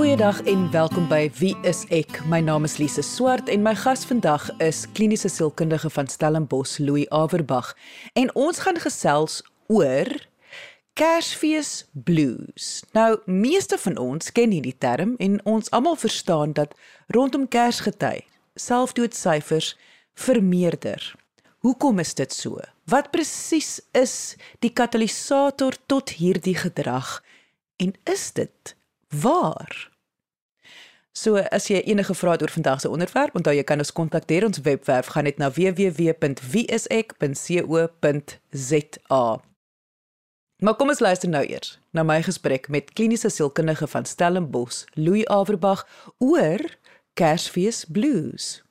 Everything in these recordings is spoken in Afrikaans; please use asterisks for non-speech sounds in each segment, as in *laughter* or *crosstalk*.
Goeiedag en welkom by Wie is ek? My naam is Lise Swart en my gas vandag is kliniese sielkundige van Stellenbosch, Louis Averbag. En ons gaan gesels oor Kersfees blues. Nou, meeste van ons ken hierdie term en ons almal verstaan dat rondom Kersgety selfdoodsyfers vermeerder. Hoekom is dit so? Wat presies is die katalisator tot hierdie gedrag? En is dit waar? So as jy enige vrae het oor vandag se onderwerp, onthou jy kan ons kontakteer ons webwerf gaan net na www.wieisek.co.za. Maar kom ons luister nou eers na my gesprek met kliniese sielkundige van Stellenbosch, Louis Averbag oor Kersfees blues.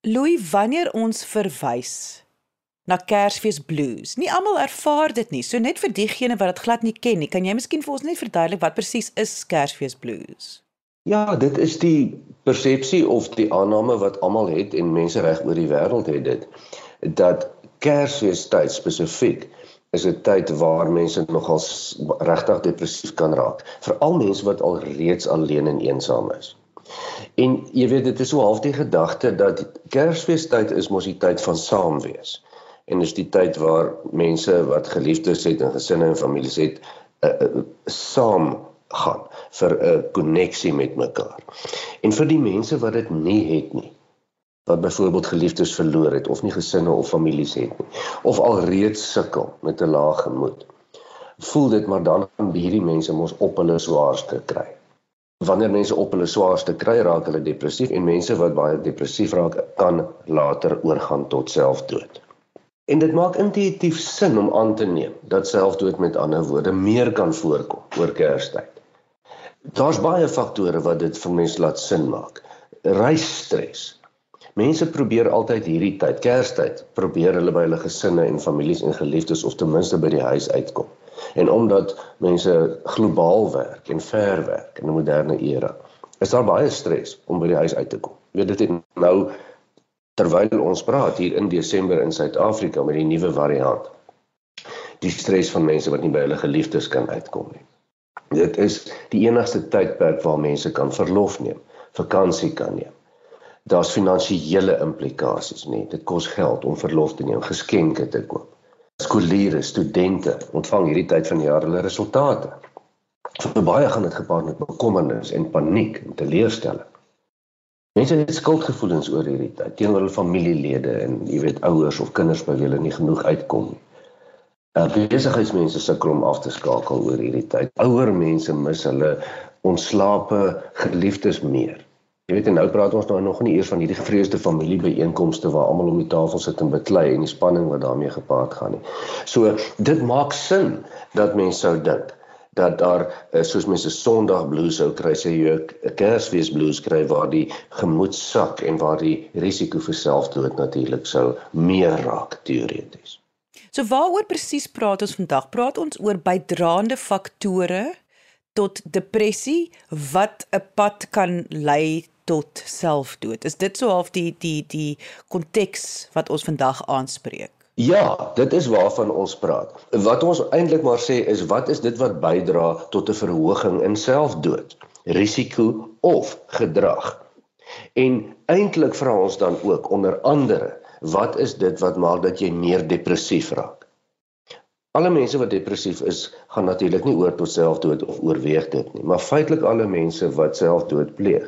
Louis, wanneer ons verwys na Kersfees blues, nie almal ervaar dit nie. So net vir diegene wat dit glad nie ken nie, kan jy miskien vir ons net verduidelik wat presies is Kersfees blues? Ja, dit is die persepsie of die aanname wat almal het en mense reg oor die wêreld het dit dat Kersfeestyd spesifiek is 'n tyd waar mense nogal regtig depressief kan raak, veral mense wat al reeds alleen en eensaam is. En jy weet dit is so half die gedagte dat Kersfeestyd is mos die tyd van saam wees. En is die tyd waar mense wat geliefdes het en gesinne en families het, uh, uh, saam gaan vir 'n koneksie met mekaar. En vir die mense wat dit nie het nie, wat byvoorbeeld geliefdes verloor het of nie gesinne of families het nie, of alreeds sukkel met 'n lae gemoed, voel dit maar dan aan hierdie mense mos op hulle swaarste kry. Wanneer mense op hulle swaarste kry, raak hulle depressief en mense wat baie depressief raak, kan later oorgaan tot selfdood. En dit maak intuïtief sin om aan te neem dat selfdood met ander woorde meer kan voorkom oor Kerstyd. Daar's baie faktore wat dit vir mense laat sin maak. Reisstres. Mense probeer altyd hierdie tyd, Kerstyd, probeer hulle by hulle gesinne en families en geliefdes of ten minste by die huis uitkom. En omdat mense globaal werk en ver werk in 'n moderne era, is daar baie stres om by die huis uit te kom. Weet dit het nou terwyl ons praat hier in Desember in Suid-Afrika met die nuwe variant. Die stres van mense wat nie by hulle geliefdes kan uitkom nie. Dit is die enigste tydperk waar mense kan verlof neem, vakansie kan neem. Daar's finansiële implikasies, nee, dit kos geld om verlof te neem, geskenke te koop. Skooliere, studente ontvang hierdie tyd van die jaar hulle resultate. Vir baie gaan dit gepaard met bekommernis en paniek en teleurstelling. Mense het skuldgevoelens oor hierdie tyd teenoor hulle familielede en jy weet ouers of kinders by wie hulle nie genoeg uitkom nie. Uh, besigheidsmense sukkel om af te skakel oor hierdie tyd. Ouer mense mis hulle ontslape geliefdes meer. Jy weet en nou praat ons nou nog nie eers van hierdie gevreesde familiebyeenkomste waar almal om die tafel sit en beklei en die spanning wat daarmee gepaard gaan nie. So dit maak sin dat mense sou dink dat daar uh, soos mense Sondag blues sou kry sê jy 'n Kersfees blues kry waar die gemoed sak en waar die risiko vir selfdood natuurlik sou meer raak teoreties. So waaroor presies praat ons vandag? Praat ons oor bydraende faktore tot depressie wat 'n pad kan lei tot selfdood. Is dit so half die die die konteks wat ons vandag aanspreek? Ja, dit is waarvan ons praat. Wat ons eintlik maar sê is wat is dit wat bydra tot 'n verhoging in selfdood, risiko of gedrag? En eintlik vra ons dan ook onder andere wat is dit wat maak dat jy meer depressief raak? Alle mense wat depressief is, gaan natuurlik nie oor tot selfdood of oorweeg dit nie, maar feitelik alle mense wat selfdood pleeg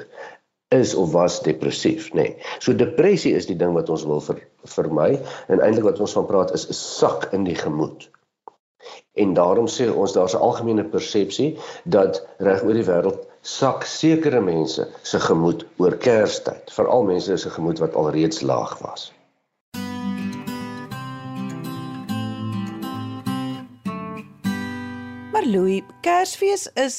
is of was depressief, nê. Nee. So depressie is die ding wat ons wil ver, vermy en eintlik wat ons van praat is 'n sak in die gemoed. En daarom sê ons daar's 'n algemene persepsie dat reg oor die wêreld sak sekere mense se gemoed oor Kerstyd, veral mense se gemoed wat alreeds laag was. Maar Louis, Kersfees is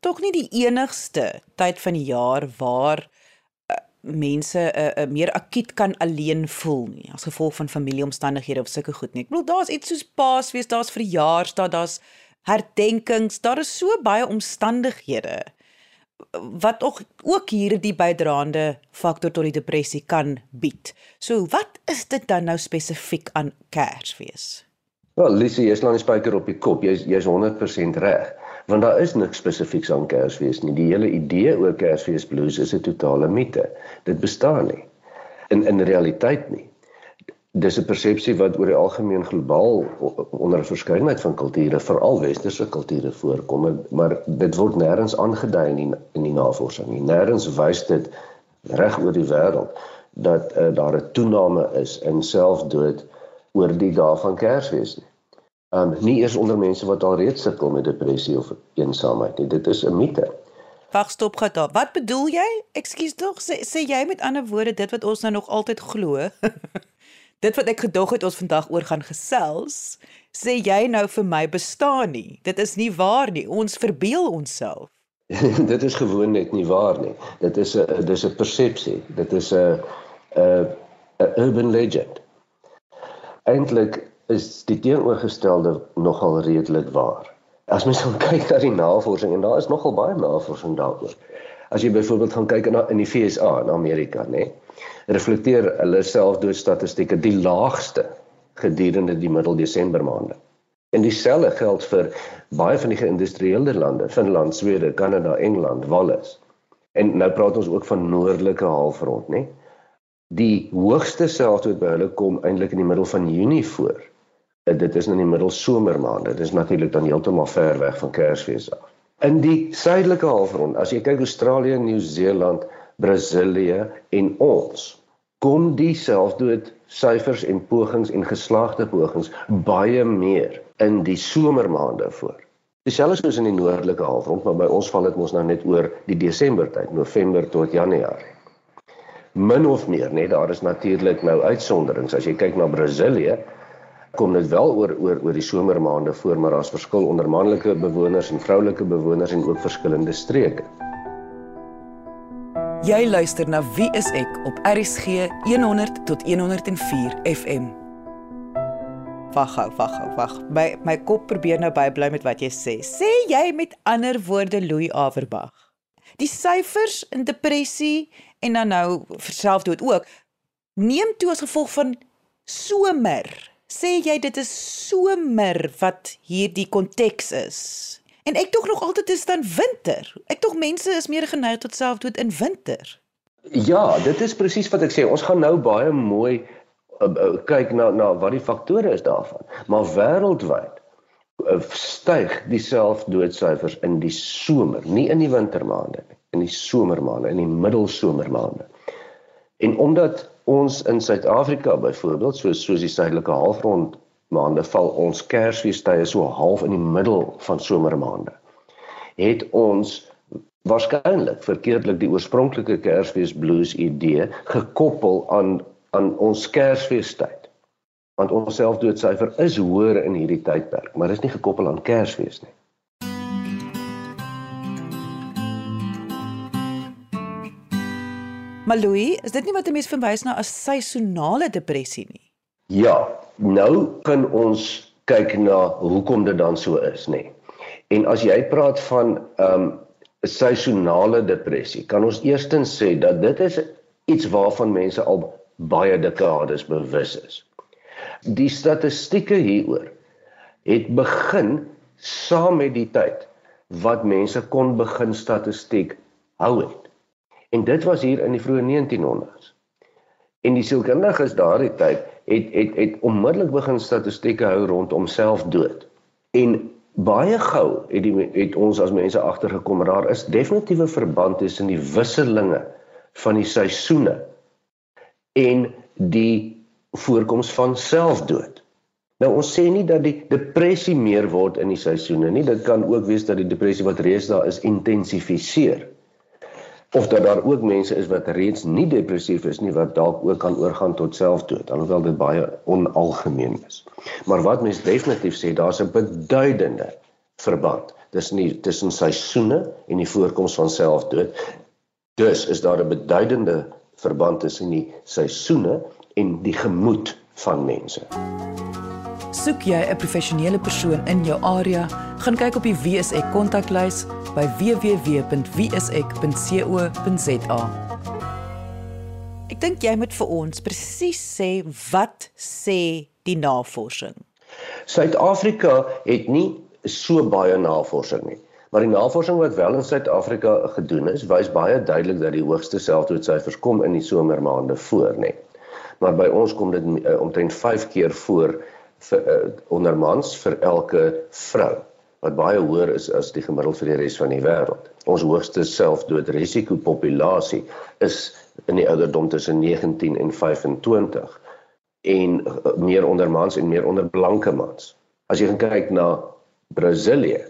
tog nie die enigste tyd van die jaar waar uh, mense 'n uh, uh, meer akut kan alleen voel nie as gevolg van familieomstandighede of sulke goed nie. Ek bedoel daar's iets soos Paasfees, daar's verjaarsdae, daar's herdenkings, daar is so baie omstandighede wat ook ook hierdie bydraende faktor tot die depressie kan bied. So wat is dit dan nou spesifiek aan Kersfees? Wel, Lise, jy slaan die spyker op die kop. Jy's jy's 100% reg. Want daar is niks spesifieks aan Kersfees nie. Die hele idee oor Kersfees blues is 'n totale mite. Dit bestaan nie in in realiteit nie. Dis 'n persepsie wat oor die algemeen globaal onder 'n verskeidenheid van kulture, veral westerse kulture voorkom, maar dit word nêrens aangedui in die, in die navorsing nie. Nêrens wys dit reg oor die wêreld dat uh, daar 'n toename is in selfdood oor die dae van Kersfees nie. Um nie eers onder mense wat al reeds sukkel met depressie of eensaamheid nie. Dit is 'n mite. Wag, stop gou daar. Wat bedoel jy? Ekskuus tog, sê, sê jy met ander woorde dit wat ons nou nog altyd glo? *laughs* dit wat ek gedog het ons vandag oor gaan gesels, sê jy nou vir my bestaan nie. Dit is nie waar nie. Ons verbeel onsself. *laughs* dit is gewoon net nie waar nie. Dit is 'n dis 'n persepsie. Dit is 'n 'n 'n urban legend. Eintlik is die teenoorgestelde nogal redelik waar. As mens gaan *laughs* kyk na die navorsing en daar is nogal baie navorsing daaroor. As jy byvoorbeeld gaan kyk na in die FSA in Amerika, nê, reflekteer hulle selfdoodstatistieke die laagste gedurende die middel Desember maande. En dieselfde geld vir baie van die geïndustrialiseerde lande, Finland, Swede, Kanada, Engeland, Wales. En nou praat ons ook van noordelike halfrond, nê? Die hoogste selfdood by hulle kom eintlik in die middel van Junie voor. Eh, dit is in die middel somermaande. Dit is natuurlik dan heeltemal ver weg van Kersfees af. In die suidelike halfrond, as jy kyk Australië, Nieu-Seeland, Brasilië en ons, kom die selfdood syfers en pogings en geslaagde pogings baie meer in die somermaande voor. Dieselfde soos in die noordelike halfrond, maar by ons val dit mos nou net oor die Desember tyd, November tot Januarie. Min of meer, net daar is natuurlik nou uitsonderings. As jy kyk na Brasilië, kom dit wel oor oor oor die somermaande voor, maar daar's verskil onder manlike bewoners en vroulike bewoners en ook verskillende streke. Jy luister na Wie is ek op RCG 100 tot 104 FM. Wag, wag, wag. My my kop probeer nou bybly met wat jy sê. Sê jy met ander woorde Louis Averbag. Die syfers in depressie en dan nou selfdood ook neem toe as gevolg van somer. Sê jy dit is somer wat hierdie konteks is? En ek tog nog altyd is dan winter. Ek tog mense is meer geneig tot selfdood in winter. Ja, dit is presies wat ek sê. Ons gaan nou baie mooi uh, uh, kyk na na wat die faktore is daarvan. Maar wêreldwyd uh, styg die selfdoodsyfers in die somer, nie in die wintermaande nie, in die somermaande, in die middelsomermaande. En omdat ons in Suid-Afrika byvoorbeeld, soos soos die suidelike halfrond maande val ons Kersfeestye so half in die middel van somermaande. Het ons waarskynlik verkeerdelik die oorspronklike Kersfees blues idee gekoppel aan aan ons Kersfeestyd. Want ons selfdoodsyfer is hoër in hierdie tydperk, maar dit is nie gekoppel aan Kersfees nie. Malui, is dit nie wat 'n mens verwys na as seisonale depressie nie? Ja, nou kan ons kyk na hoekom dit dan so is, nê. Nee. En as jy praat van ehm um, seisonale depressie, kan ons eerstens sê dat dit is iets waarvan mense al baie dekades bewus is. Die statistieke hieroor het begin saam met die tyd wat mense kon begin statistiek hou het. En dit was hier in die vroeë 1900s. En die sielkundiges daardie tyd het het het onmiddellik begin statistieke hou rondom selfdood. En baie gou het die het ons as mense agtergekom daar is definitiewe verband tussen die wisselinge van die seisoene en die voorkoms van selfdood. Nou ons sê nie dat die depressie meer word in die seisoene nie, dit kan ook wees dat die depressie wat reeds daar is intensifiseer of dat daar ook mense is wat reeds nie depressief is nie wat dalk ook kan oorgaan tot selfdood alhoewel dit baie onalgemeen is. Maar wat mense definitief sê, daar's 'n beduidende verband tussen die tussen seisoene en die voorkoms van selfdood. Dus is daar 'n beduidende verband tussen die seisoene en die gemoed van mense. Soek jy 'n professionele persoon in jou area, gaan kyk op die WSE kontaklys by www.wiesek.co.za. Ek dink jy moet vir ons presies sê wat sê die navorsing. Suid-Afrika het nie so baie navorsing nie. Maar die navorsing wat wel in Suid-Afrika gedoen is, wys baie duidelik dat die hoogste selfdoodsyfers kom in die somermaande voor, nê. Maar by ons kom dit uh, omtrent 5 keer voor vir uh, onder mans vir elke vrou wat baie hoër is as die gemiddeld vir die res van die wêreld. Ons hoogste selfdoodrisiko populasie is in die ouderdom tussen 19 en 25 en uh, meer onder mans en meer onder blanke mans. As jy kyk na Brasilië,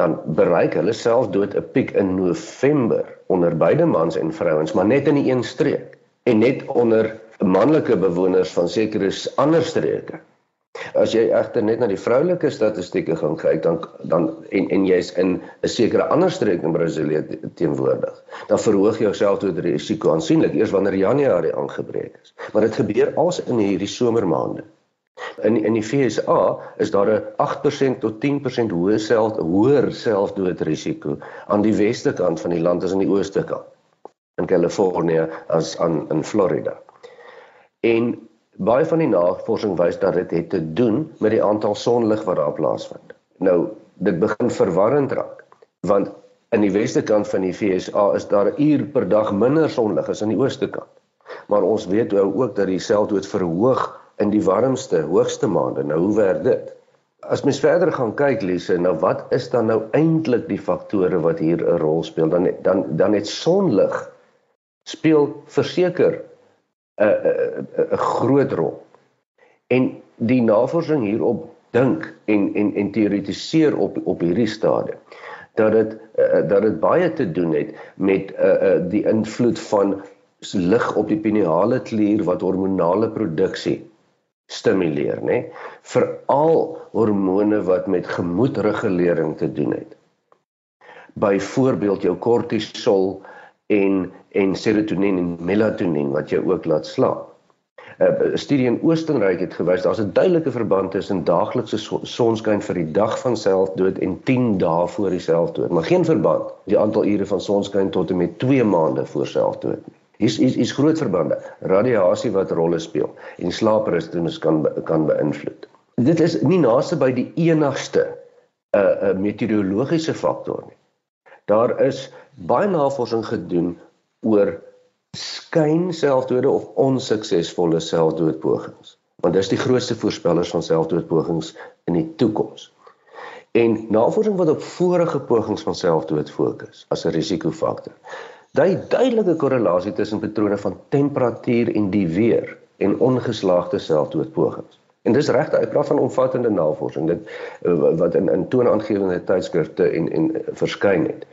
dan bereik hulle selfdood 'n piek in November onder beide mans en vrouens, maar net in die een streek en net onder manlike bewoners van sekere ander streke. As jy egter net na die vroulike statistieke gaan kyk, dan dan en en jy's in 'n sekere ander streek in Brasilië teenwoordig, dan verhoog jou selfdoodrisiko aansienlik eers wanneer Januarie aangebreek is. Maar dit gebeur als in hierdie somermaande. In in die FSA is daar 'n 8% tot 10% hoër self hoër selfdoodrisiko aan die weste kant van die land as aan die ooste kant in Kalifornië as aan in Florida. En baie van die navorsing wys dat dit het te doen met die aantal sonlig wat daar plaasvind. Nou, dit begin verwarrend raak want in die weste kant van die FSA is daar 'n uur per dag minder sonlig as aan die ooste kant. Maar ons weet ook dat die selfdood verhoog in die warmste, hoogste maande. Nou hoe werk dit? As mens verder gaan kyk Lise, nou wat is dan nou eintlik die faktore wat hier 'n rol speel? Dan dan dan het sonlig speel verseker 'n 'n 'n groot rol. En die navorsing hierop dink en en en teoretiseer op op hierdie stadium dat dit uh, dat dit baie te doen het met uh, uh, die invloed van lig op die pineale klier wat hormonale produksie stimuleer, nê? Veral hormone wat met gemoedregulering te doen het. Byvoorbeeld jou kortisol en en serotonien en melatonien wat jou ook laat slaap. 'n Studie in Oostenryk het gewys daar's 'n duidelike verband tussen daaglikse sonskyn vir die dag van selfdood en 10 dae voor die selfdood, maar geen verband die aantal ure van sonskyn tot en met 2 maande voor selfdood nie. Hier's is is groot verbande. Radiasie wat rolle speel en slaaprustinus kan kan beïnvloed. Dit is nie naaste by die enigste 'n uh, 'n uh, meteorologiese faktor nie. Daar is baie navorsing gedoen oor skyn selfdode of onsuksesvolle selfdoodpogings. Want dis die grootste voorspellers van selfdoodpogings in die toekoms. En navorsing wat op vorige pogings van selfdood fokus as 'n risikofaktor Daai duidelike korrelasie tussen patrone van temperatuur en die weer en ongeslaagde selfdoodpogings. En dis regte, ek praat van omvattende navorsing dit eh, wat in in toonaangewende tydskrifte en en verskyn het.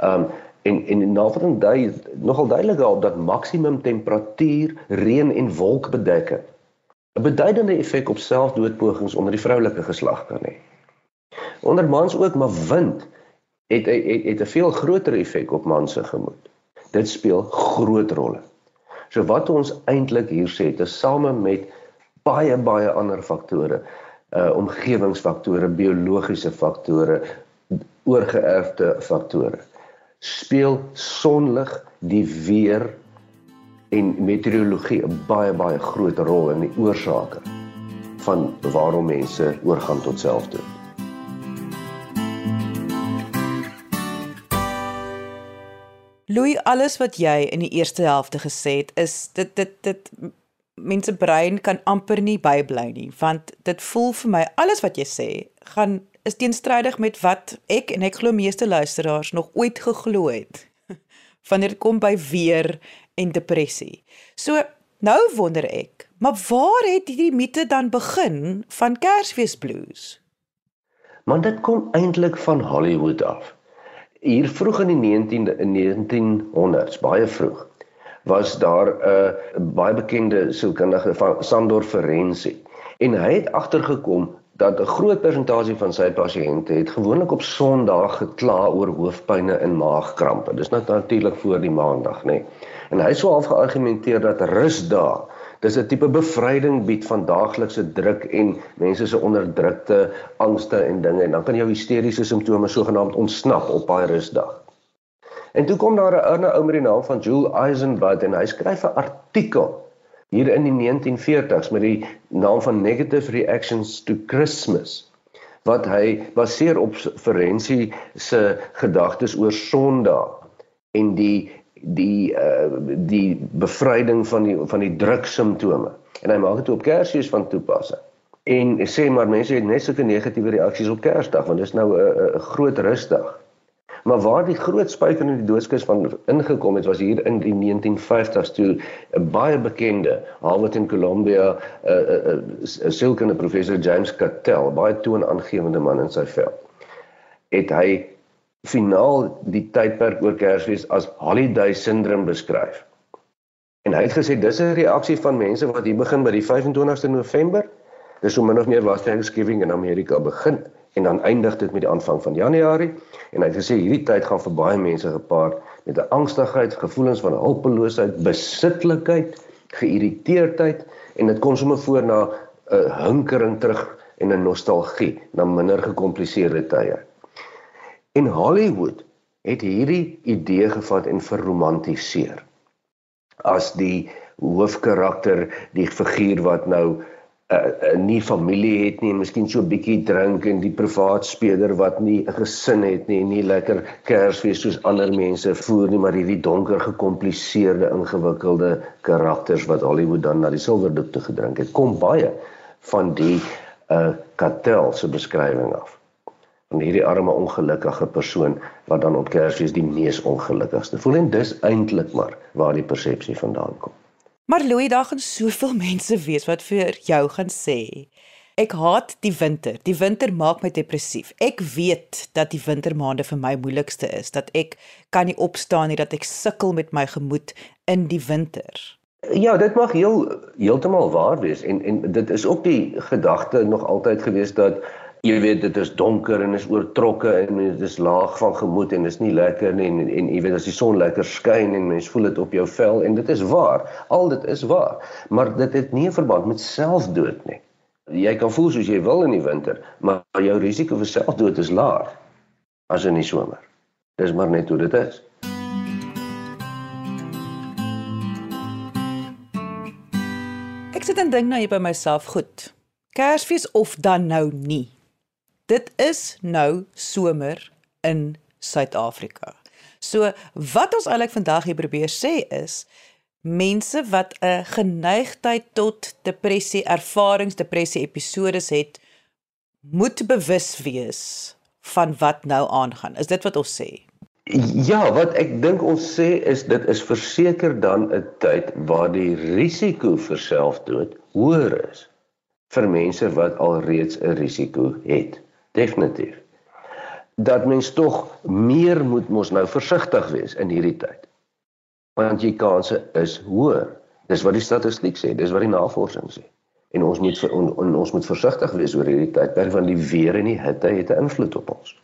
Um en en navorsing dui nogal duidelik daarop dat maksimum temperatuur, reën en wolkbedekking 'n beduidende effek op selfdoodpogings onder die vroulike geslag kan hê. Onder mans ook, maar wind het het het 'n veel groter effek op man se gemoed. Dit speel groot rolle. So wat ons eintlik hier sê, dit is same met baie baie ander faktore, uh omgewingsfaktore, biologiese faktore, oorgeerfde faktore. Speel sonlig, die weer en meteorologie 'n baie baie groot rol in die oorsake van waarom mense oorgaan tot selfdood. Louis, alles wat jy in die eerste helfte gesê het, is dit dit dit mense brein kan amper nie bybly nie, want dit voel vir my alles wat jy sê gaan is teenstrydig met wat ek en ek glo meeste luisteraars nog ooit geglo het. *laughs* Wanneer dit kom by weer en depressie. So nou wonder ek, maar waar het hierdie mite dan begin van Kersfees blues? Man dit kom eintlik van Hollywood af hier vroeg in die 19de in 1900s baie vroeg was daar 'n uh, baie bekende sielkundige van Sandor Ferenczi en hy het agtergekom dat 'n groot persentasie van sy pasiënte het gewoonlik op Sondag gekla oor hoofpynne en maagkrampe. Dis natuurlik voor die Maandag, nê. Nee. En hy sou half geargumenteer dat rusdae Dis 'n tipe bevryding bied van daaglikse druk en mense se onderdrukte angste en dinge en dan kan jou hysteriese simptome sogenaamd ontsnap op daai rusdag. En toe kom daar 'n ander ou met die naam van Joel Eisenbud en hy skryf 'n artikel hier in die 1940s met die naam van Negative Reactions to Christmas wat hy baseer op forensiese gedagtes oor Sondag en die die uh die bevryding van die van die drugsimptome en hy maak dit op Kersfees van toepassing. En sê maar mense het net sulke negatiewe reaksies op Kersdag want dit is nou 'n groot rusdag. Maar waar die groot spyker in die doodskus van ingekom het was hier in die 1950s toe 'n baie bekende Harvard in Columbia 'n uh, 'n uh, uh, professor James Cattell, baie toonaangewende man in sy veld. Het hy finaal die tydperk oor Kersfees as holiday syndrome beskryf. En hy het gesê dis 'n reaksie van mense wat hier begin by die 25ste November. Dis so min of meer waar Thanksgiving in Amerika begin en dan eindig dit met die aanvang van Januarie en hy het gesê hierdie tyd gaan vir baie mense gepaard met 'n angstigheid, gevoelens van hulpeloosheid, besitlikheid, geïrriteerdheid en dit kom sommer voor na 'n uh, hinkering terug en 'n nostalgie na minder gekompliseerde tye. En Hollywood het hierdie idee gevat en verromantiseer as die hoofkarakter, die figuur wat nou uh, nie familie het nie, miskien so 'n bietjie drink en die privaat speler wat nie 'n gesin het nie, nie lekker Kersfees soos ander mense voer nie, maar hierdie donker, gekompliseerde, ingewikkelde karakters wat Hollywood dan na die silwerdoek toe gedrink het, kom baie van die uh kartel se beskrywing af. Van hierdie arme ongelukkige persoon wat dan op Kersfees die mees ongelukkigste voel en dis eintlik maar waar die persepsie vandaan kom. Maar Louis, daar gaan soveel *laughs* mense wees wat vir jou gaan sê ek haat die winter. Die winter maak my depressief. Ek weet dat die wintermaande vir my moeilikste is, dat ek kan nie opstaan nie, dat ek sukkel met my gemoed in die winter. Ja, dit mag heel heeltemal waar wees en en dit is ook die gedagte nog altyd gewees dat jy weet dit is donker en is oortrokke en dit is laag van gemoed en is nie lekker nie en en jy weet as die son lekker skyn en mens voel dit op jou vel en dit is waar. Al dit is waar. Maar dit het nie 'n verband met selfdood nie. Jy kan voel soos jy wil in die winter maar jou risiko vir selfdood is laag as in die somer. Dis maar net hoe dit is. Ek sit en dink nou hier by myself goed Kersfees of dan nou nie dit is nou somer in Suid-Afrika. So wat ons eintlik vandag hier probeer sê is mense wat 'n geneigtheid tot depressie ervarings, depressie episodes het, moet bewus wees van wat nou aangaan. Is dit wat ons sê? Ja, wat ek dink ons sê is dit is verseker dan 'n tyd waar die risiko vir selfdood hoër is vir mense wat alreeds 'n risiko het definitief. Dat mens tog meer moet mos nou versigtig wees in hierdie tyd. Want jy kanse is hoër. Dis wat die statistiek sê dis wat die navorsing sê. En ons moet on, on, ons moet versigtig wees oor hierdie tyd want die weer en die hitte het 'n invloed op ons.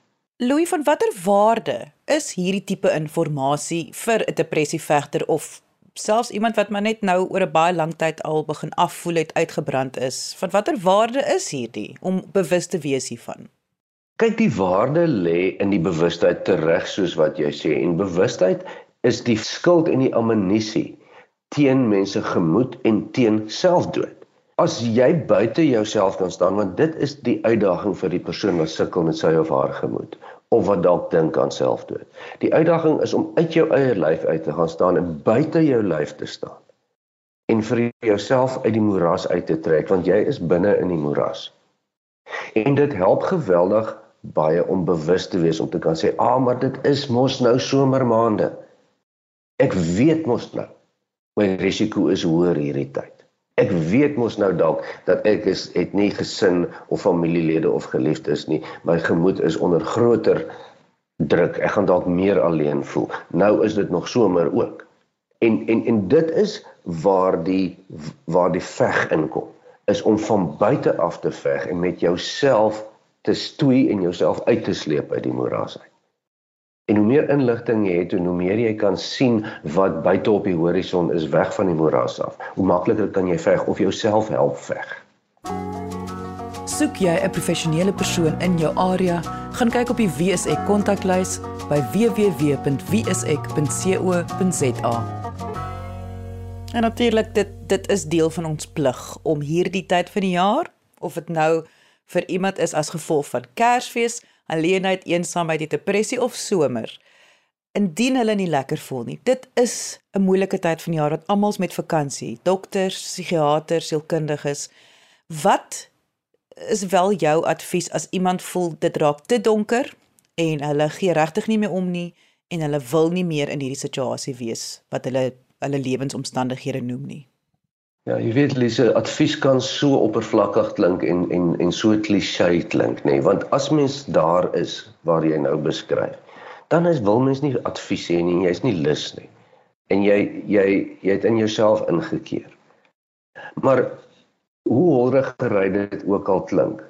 Louis van watter waarde is hierdie tipe inligting vir 'n depressievegter of selfs iemand wat maar net nou oor 'n baie lang tyd al begin afvoel het uitgebrand is? Van watter waarde is hierdie om bewus te wees hiervan Kyk, die waarde lê in die bewustheid terug soos wat jy sê en bewustheid is die skild en die ammunisie teen mense gemoed en teen selfdood. As jy buite jouself kan staan want dit is die uitdaging vir die persoon wat sukkel met sy of haar gemoed of wat dalk dink aan selfdood. Die uitdaging is om uit jou eie lyf uit te gaan staan en buite jou lyf te staan en vir jouself uit die moeras uit te trek want jy is binne in die moeras. En dit help geweldig baie onbewus te wees om te kan sê, "Ah, maar dit is mos nou somermaande." Ek weet mos nou my risiko is hoër hierdie tyd. Ek weet mos nou dalk dat ek is het nie gesin of familielede of geliefdes nie. My gemoed is onder groter druk. Ek gaan dalk meer alleen voel. Nou is dit nog somer ook. En en en dit is waar die waar die veg inkom is om van buite af te veg en met jouself te stoei en jouself uit te sleep uit die moeras uit. En hoe meer inligting jy het, hoe meer jy kan sien wat buite op die horison is weg van die moeras af. Hoe makliker kan jy veg of jouself help veg. Soek jy 'n professionele persoon in jou area, gaan kyk op die WSE kontaklys by www.wse.co.za. En natuurlik dit dit is deel van ons plig om hierdie tyd van die jaar of dit nou vir iemand is as gevolg van Kersfees, alleenheid, eensaamheid, depressie of somer. Indien hulle nie lekker voel nie. Dit is 'n moeilike tyd van die jaar wat almal met vakansie, dokters, psigiaters, sielkundiges. Wat is wel jou advies as iemand voel dit raak te donker en hulle gee regtig nie meer om nie en hulle wil nie meer in hierdie situasie wees wat hulle hulle lewensomstandighede noem nie. Ja, jy weet Lise, advies kan so oppervlakkig klink en en en so klisjé klink, nê, nee, want as mens daar is waar jy nou beskryf, dan is wil mens nie advies hê nie, jy's nie lus nie. En jy jy jy het in jouself ingekeer. Maar hoe holrig gery dit ook al klink,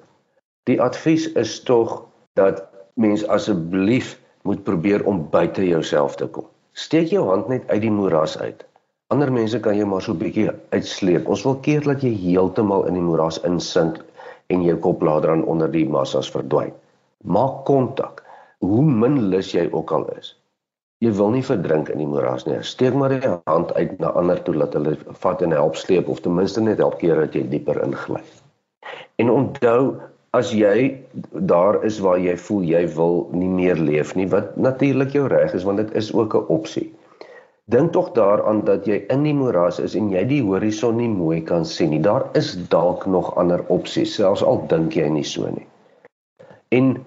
die advies is tog dat mens asseblief moet probeer om buite jouself te kom. Steek jou hand net uit die moeras uit Ander mense kan jy maar so bietjie uitsleep. Ons wil keer dat jy heeltemal in die moeras insink en jou kop later aan onder die massas verdwyn. Maak kontak. Hoe min lus jy ook al is. Jy wil nie verdrink in die moeras nie. Steek maar jou hand uit na ander toe dat hulle vat en help sleep of ten minste net help keer dat jy dieper ingly. En onthou as jy daar is waar jy voel jy wil nie meer leef nie, wat natuurlik jou reg is want dit is ook 'n opsie. Dink tog daaraan dat jy in die moeras is en jy die horison nie mooi kan sien nie. Daar is dalk nog ander opsies, selfs al dink jy nie so nie. En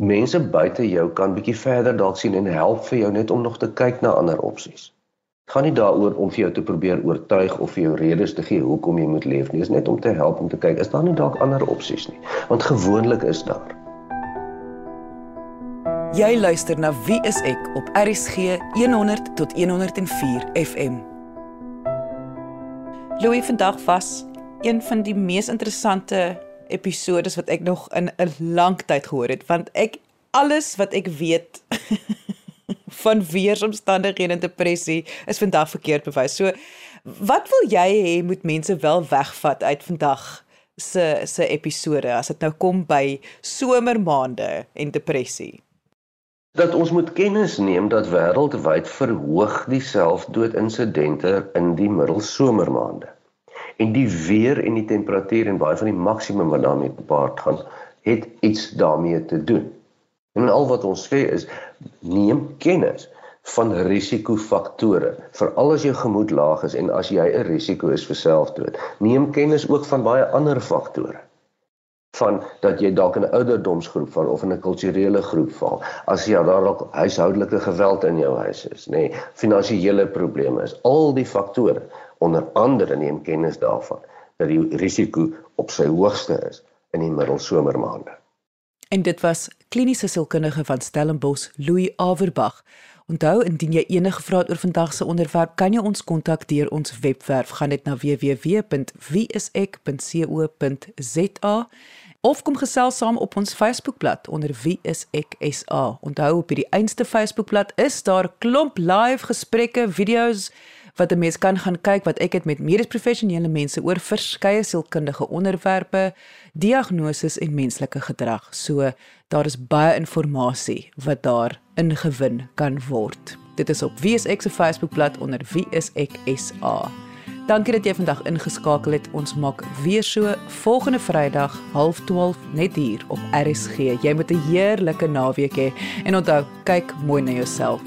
mense buite jou kan bietjie verder dalk sien en help vir jou net om nog te kyk na ander opsies. Dit gaan nie daaroor om vir jou te probeer oortuig of vir jou redes te gee hoekom jy moet leef nie. Dit is net om te help om te kyk, is daar nie dalk ander opsies nie? Want gewoonlik is daar. Jy luister na Wie is ek op RSG 100 tot 104 FM. Louis vandag was een van die mees interessante episode wat ek nog in 'n lang tyd gehoor het want ek alles wat ek weet *laughs* van weeromstandighede en depressie is vandag verkeerd bewys. So wat wil jy hê moet mense wel wegvat uit vandag se se episode as dit nou kom by somermaande en depressie? Dat ons moet kennis neem dat wêreldwyd verhoog die selfdoodinsidente in die middelsomermaande. En die weer en die temperatuur en baie van die maksimum wat daarmee gepaard gaan, het iets daarmee te doen. En al wat ons sê is neem kennis van risikofaktore, veral as jou gemoed laag is en as jy 'n risiko is vir selfdood. Neem kennis ook van baie ander faktore van dat jy dalk in 'n ouderdomsgroep val of in 'n kulturele groep val. As jy daar dalk huishoudelike geweld in jou huis is, nê, nee, finansiële probleme is, al die faktore onder andere neem kennis daarvan dat die risiko op sy hoogste is in die middelsomermaande. En dit was kliniese sielkundige van Stellenbosch, Louis Averbag. Onthou indien jy enige vrae oor vandag se onderwerp, kan jy ons kontak deur ons webwerf gaan net na www.wieisek.co.za of kom gesels saam op ons Facebookblad onder Wie is ek SA. Onthou op hierdie einste Facebookblad is daar klomp live gesprekke, video's wat 'n mens kan gaan kyk wat ek het met medies professionele mense oor verskeie sielkundige onderwerpe, diagnoses en menslike gedrag. So daar is baie inligting wat daar ingewin kan word. Dit is op Wie is ek se Facebookblad onder Wie is ek SA. Dankie dat jy vandag ingeskakel het. Ons maak weer so volgende Vrydag 12:30 net hier op RSG. Jy moet 'n heerlike naweek hê en onthou, kyk mooi na jouself.